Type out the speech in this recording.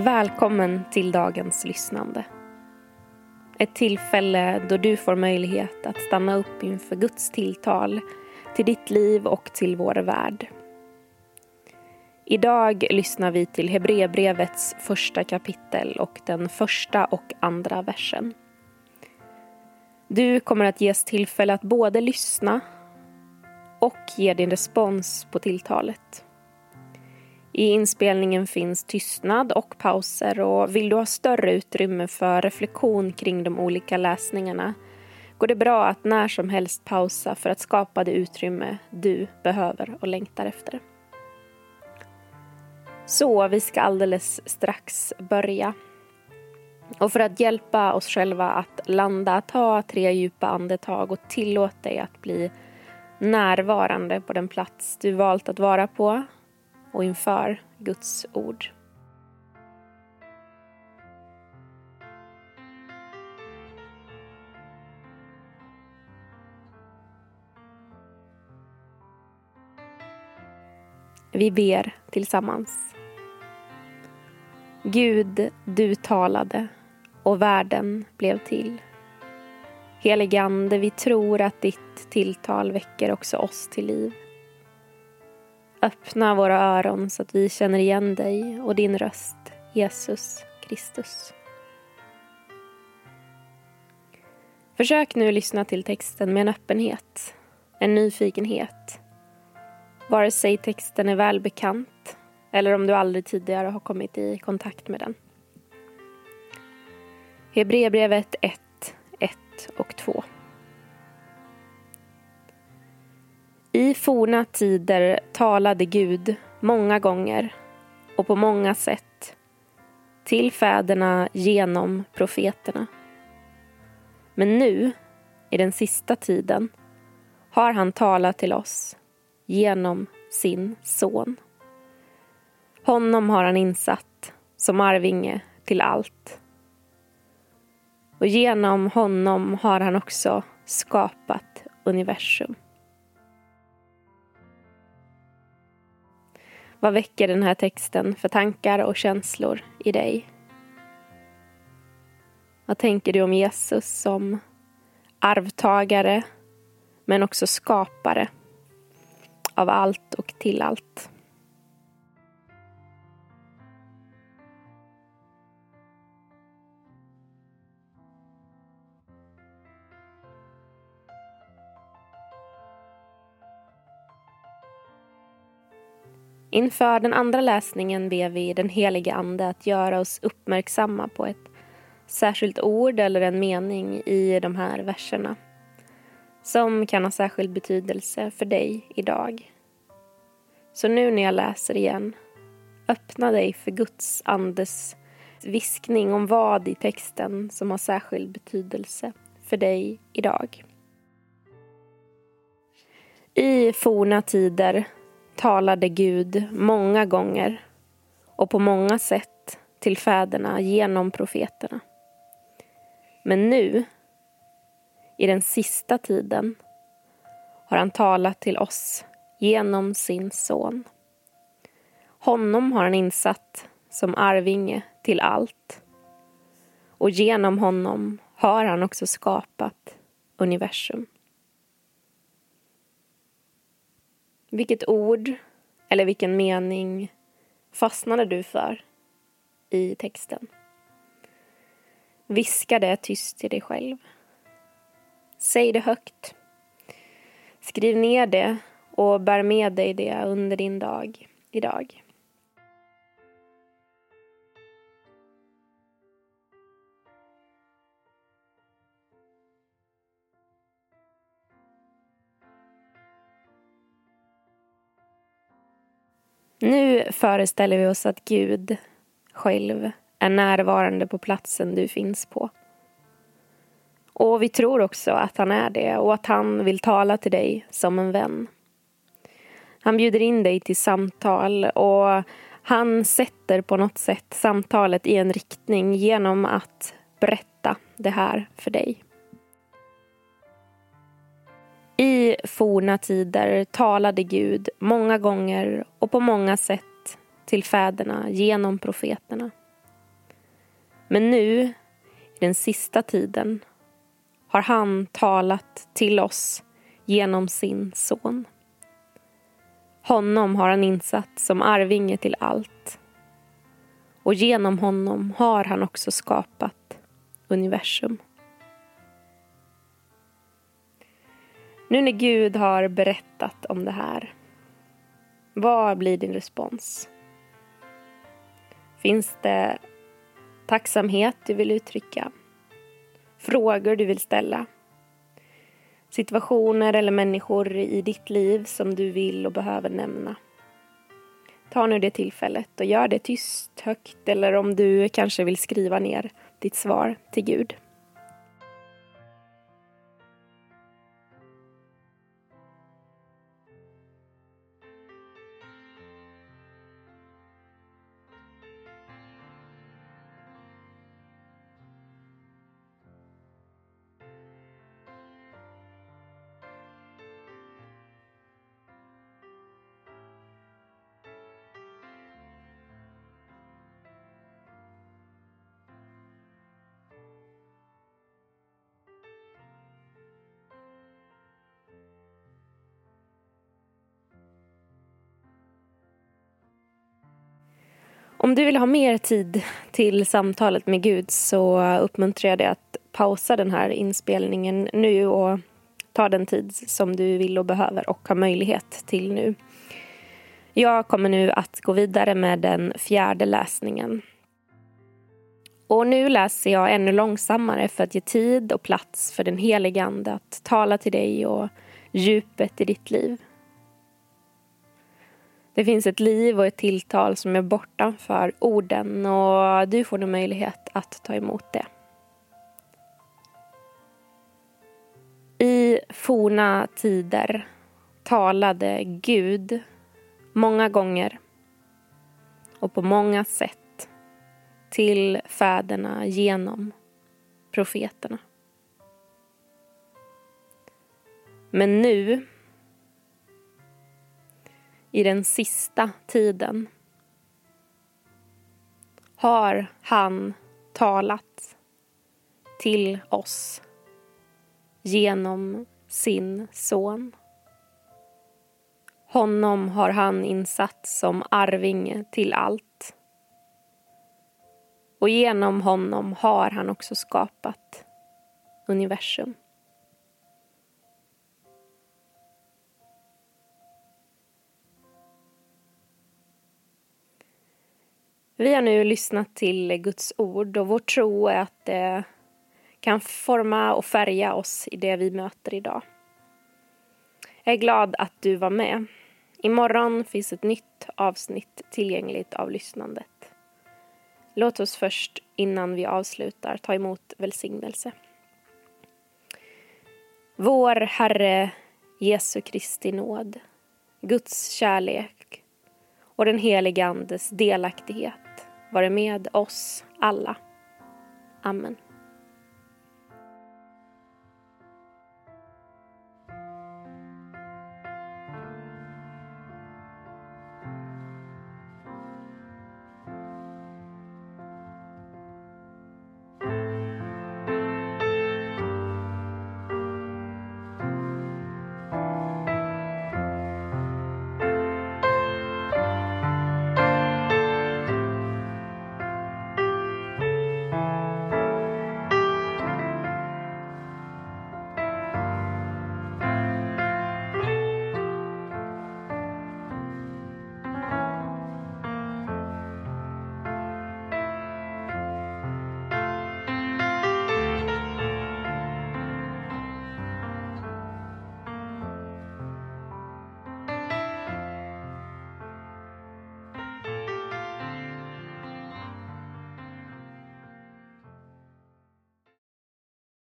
Välkommen till dagens lyssnande. Ett tillfälle då du får möjlighet att stanna upp inför Guds tilltal till ditt liv och till vår värld. Idag lyssnar vi till Hebreerbrevets första kapitel och den första och andra versen. Du kommer att ges tillfälle att både lyssna och ge din respons på tilltalet. I inspelningen finns tystnad och pauser och vill du ha större utrymme för reflektion kring de olika läsningarna går det bra att när som helst pausa för att skapa det utrymme du behöver och längtar efter. Så vi ska alldeles strax börja. Och för att hjälpa oss själva att landa, ta tre djupa andetag och tillåt dig att bli närvarande på den plats du valt att vara på och inför Guds ord. Vi ber tillsammans. Gud, du talade och världen blev till. Heligande, vi tror att ditt tilltal väcker också oss till liv. Öppna våra öron så att vi känner igen dig och din röst, Jesus Kristus. Försök nu lyssna till texten med en öppenhet, en nyfikenhet. Vare sig texten är välbekant eller om du aldrig tidigare har kommit i kontakt med den. Hebreerbrevet 1, 1 och 2. I forna tider talade Gud många gånger och på många sätt till fäderna genom profeterna. Men nu, i den sista tiden, har han talat till oss genom sin son. Honom har han insatt som arvinge till allt. Och genom honom har han också skapat universum. Vad väcker den här texten för tankar och känslor i dig? Vad tänker du om Jesus som arvtagare men också skapare av allt och till allt? Inför den andra läsningen ber vi den helige Ande att göra oss uppmärksamma på ett särskilt ord eller en mening i de här verserna som kan ha särskild betydelse för dig idag. Så nu när jag läser igen, öppna dig för Guds andes viskning om vad i texten som har särskild betydelse för dig idag. I forna tider talade Gud många gånger och på många sätt till fäderna genom profeterna. Men nu, i den sista tiden, har han talat till oss genom sin son. Honom har han insatt som arvinge till allt och genom honom har han också skapat universum. Vilket ord eller vilken mening fastnade du för i texten? Viska det tyst till dig själv. Säg det högt. Skriv ner det och bär med dig det under din dag idag. Nu föreställer vi oss att Gud själv är närvarande på platsen du finns på. Och vi tror också att han är det och att han vill tala till dig som en vän. Han bjuder in dig till samtal och han sätter på något sätt samtalet i en riktning genom att berätta det här för dig. I forna tider talade Gud många gånger och på många sätt till fäderna genom profeterna. Men nu, i den sista tiden, har han talat till oss genom sin son. Honom har han insatt som arvinge till allt och genom honom har han också skapat universum. Nu när Gud har berättat om det här, vad blir din respons? Finns det tacksamhet du vill uttrycka? Frågor du vill ställa? Situationer eller människor i ditt liv som du vill och behöver nämna? Ta nu det tillfället och gör det tyst, högt eller om du kanske vill skriva ner ditt svar till Gud. Om du vill ha mer tid till samtalet med Gud så uppmuntrar jag dig att pausa den här inspelningen nu och ta den tid som du vill och behöver och har möjlighet till nu. Jag kommer nu att gå vidare med den fjärde läsningen. Och nu läser jag ännu långsammare för att ge tid och plats för den helige Ande att tala till dig och djupet i ditt liv. Det finns ett liv och ett tilltal som är bortanför orden och du får nu möjlighet att ta emot det. I forna tider talade Gud många gånger och på många sätt till fäderna genom profeterna. Men nu i den sista tiden har han talat till oss genom sin son. Honom har han insatt som arvinge till allt. Och genom honom har han också skapat universum. Vi har nu lyssnat till Guds ord och vår tro är att det kan forma och färga oss i det vi möter idag. Jag är glad att du var med. Imorgon finns ett nytt avsnitt tillgängligt av lyssnandet. Låt oss först, innan vi avslutar, ta emot välsignelse. Vår Herre Jesu Kristi nåd, Guds kärlek och den helige Andes delaktighet vare med oss alla. Amen.